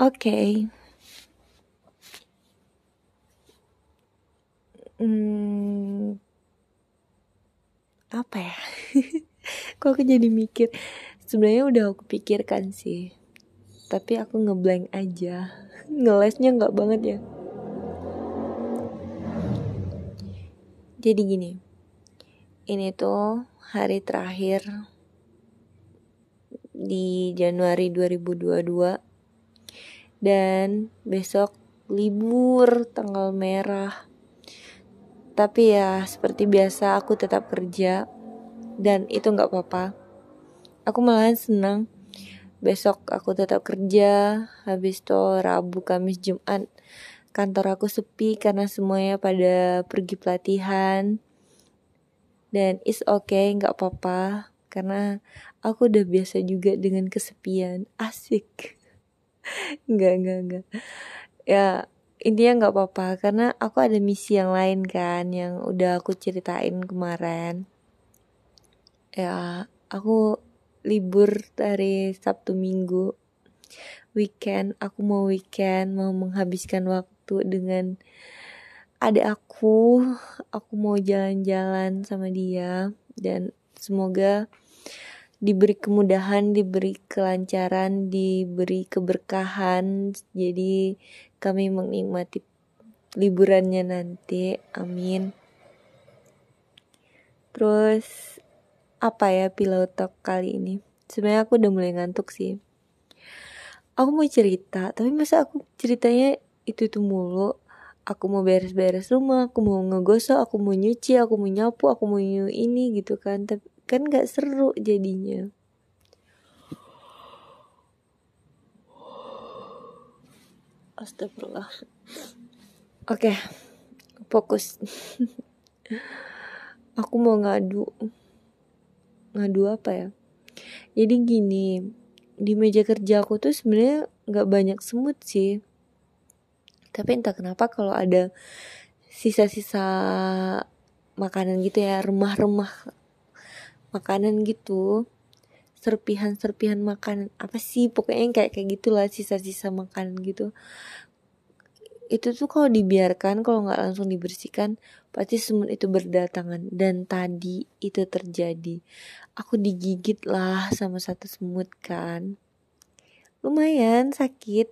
Oke. Hmm, apa ya? Kok aku jadi mikir? Sebenarnya udah aku pikirkan sih. Tapi aku ngeblank aja. Ngelesnya nggak banget ya. Jadi gini. Ini tuh hari terakhir di Januari 2022 dan besok libur tanggal merah. Tapi ya seperti biasa aku tetap kerja dan itu nggak apa-apa. Aku malahan senang. Besok aku tetap kerja, habis itu Rabu, Kamis, Jumat kantor aku sepi karena semuanya pada pergi pelatihan. Dan is okay, nggak apa-apa karena aku udah biasa juga dengan kesepian. Asik nggak nggak nggak. Ya intinya nggak apa-apa karena aku ada misi yang lain kan yang udah aku ceritain kemarin. Ya aku libur dari Sabtu Minggu. Weekend aku mau weekend mau menghabiskan waktu dengan adik aku. Aku mau jalan-jalan sama dia dan semoga diberi kemudahan, diberi kelancaran, diberi keberkahan. Jadi kami menikmati liburannya nanti. Amin. Terus apa ya pilotok kali ini? Sebenarnya aku udah mulai ngantuk sih. Aku mau cerita, tapi masa aku ceritanya itu itu mulu. Aku mau beres-beres rumah, aku mau ngegosok, aku mau nyuci, aku mau nyapu, aku mau ini gitu kan. Tapi kan gak seru jadinya. Astagfirullah. Oke Fokus. Aku mau ngadu. Ngadu apa ya? Jadi gini Di meja kerja aku tuh sebenarnya gak banyak semut sih. Tapi entah kenapa kalau ada Sisa-sisa Makanan gitu ya Remah-remah makanan gitu. Serpihan-serpihan makanan apa sih? Pokoknya yang kayak kayak gitulah sisa-sisa makanan gitu. Itu tuh kalau dibiarkan kalau nggak langsung dibersihkan pasti semut itu berdatangan. Dan tadi itu terjadi. Aku digigit lah sama satu semut kan. Lumayan sakit.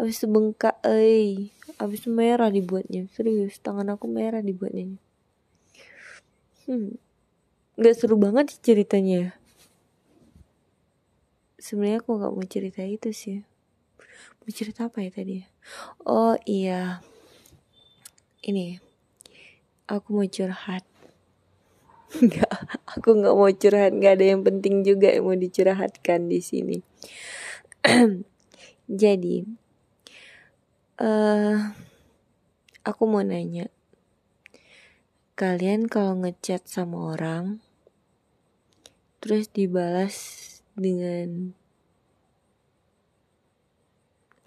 Habis itu bengkak eh. Habis merah dibuatnya. Serius tangan aku merah dibuatnya. Hmm nggak seru banget sih ceritanya. Sebenarnya aku nggak mau cerita itu sih. Mau cerita apa ya tadi? Oh iya. Ini. Aku mau curhat. Nggak aku nggak mau curhat. Nggak ada yang penting juga yang mau dicurhatkan di sini. Jadi uh, aku mau nanya. Kalian kalau ngechat sama orang terus dibalas dengan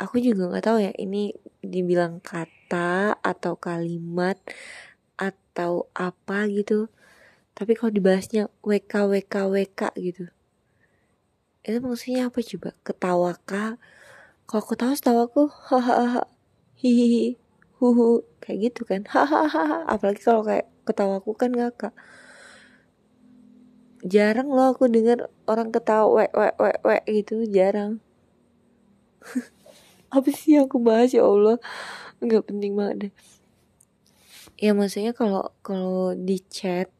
aku juga nggak tahu ya ini dibilang kata atau kalimat atau apa gitu. Tapi kalau dibalasnya WK WK WK gitu. Itu maksudnya apa coba? Ketawa kah? Kalau aku tahu setawa aku hahaha hihihi huhu kayak gitu kan. Hahaha apalagi kalau kayak ketawaku kan ngakak jarang loh aku dengar orang ketawa wek wek wek wek gitu jarang. Apa sih yang aku bahas ya Allah? Nggak penting banget deh. Ya maksudnya kalau kalau di chat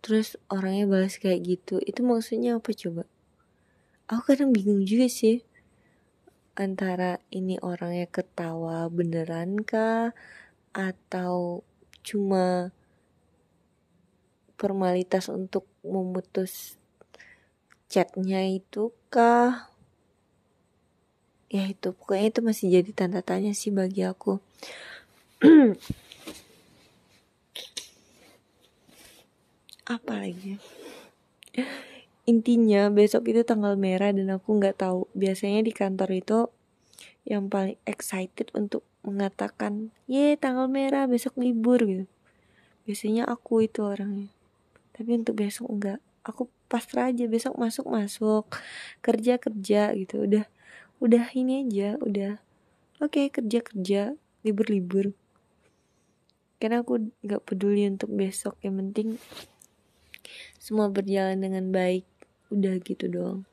terus orangnya balas kayak gitu itu maksudnya apa coba? Aku kadang bingung juga sih antara ini orangnya ketawa beneran kah atau cuma formalitas untuk memutus chatnya itu kah? Ya itu pokoknya itu masih jadi tanda tanya sih bagi aku. Apa lagi intinya besok itu tanggal merah dan aku nggak tahu. Biasanya di kantor itu yang paling excited untuk mengatakan ye tanggal merah besok libur gitu. Biasanya aku itu orangnya tapi untuk besok enggak. Aku pasrah aja besok masuk masuk. Kerja kerja gitu. Udah udah ini aja udah. Oke okay, kerja kerja libur libur karena aku nggak peduli untuk besok. Yang penting semua berjalan dengan baik. Udah gitu doang.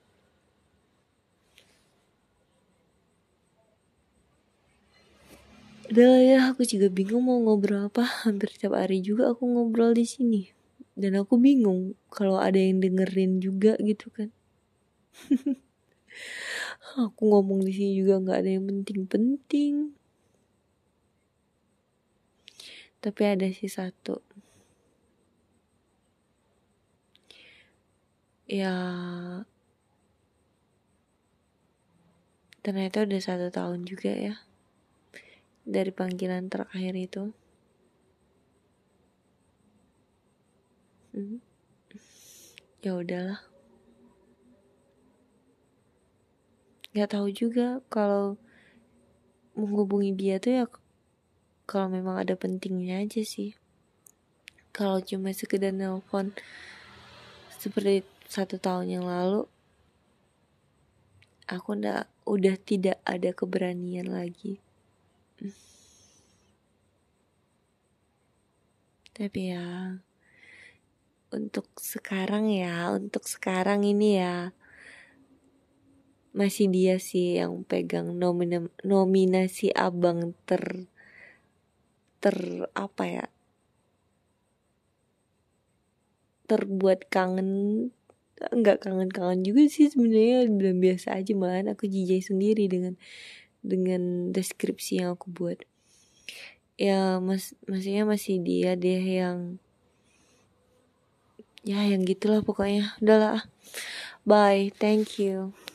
Udah ya, aku juga bingung mau ngobrol apa. Hampir setiap hari juga aku ngobrol di sini. Dan aku bingung kalau ada yang dengerin juga gitu kan. aku ngomong di sini juga nggak ada yang penting-penting. Tapi ada sih satu. Ya ternyata udah satu tahun juga ya dari panggilan terakhir itu. Hmm. Ya udahlah. Gak tahu juga kalau menghubungi dia tuh ya kalau memang ada pentingnya aja sih. Kalau cuma sekedar nelpon seperti satu tahun yang lalu, aku udah udah tidak ada keberanian lagi tapi ya untuk sekarang ya untuk sekarang ini ya. Masih dia sih yang pegang nomina, nominasi abang ter ter apa ya? Terbuat kangen nggak kangen-kangen juga sih sebenarnya belum biasa aja malahan aku jijai sendiri dengan dengan deskripsi yang aku buat. Ya mas maksudnya masih dia deh yang ya yang gitulah pokoknya. Udahlah bye. Thank you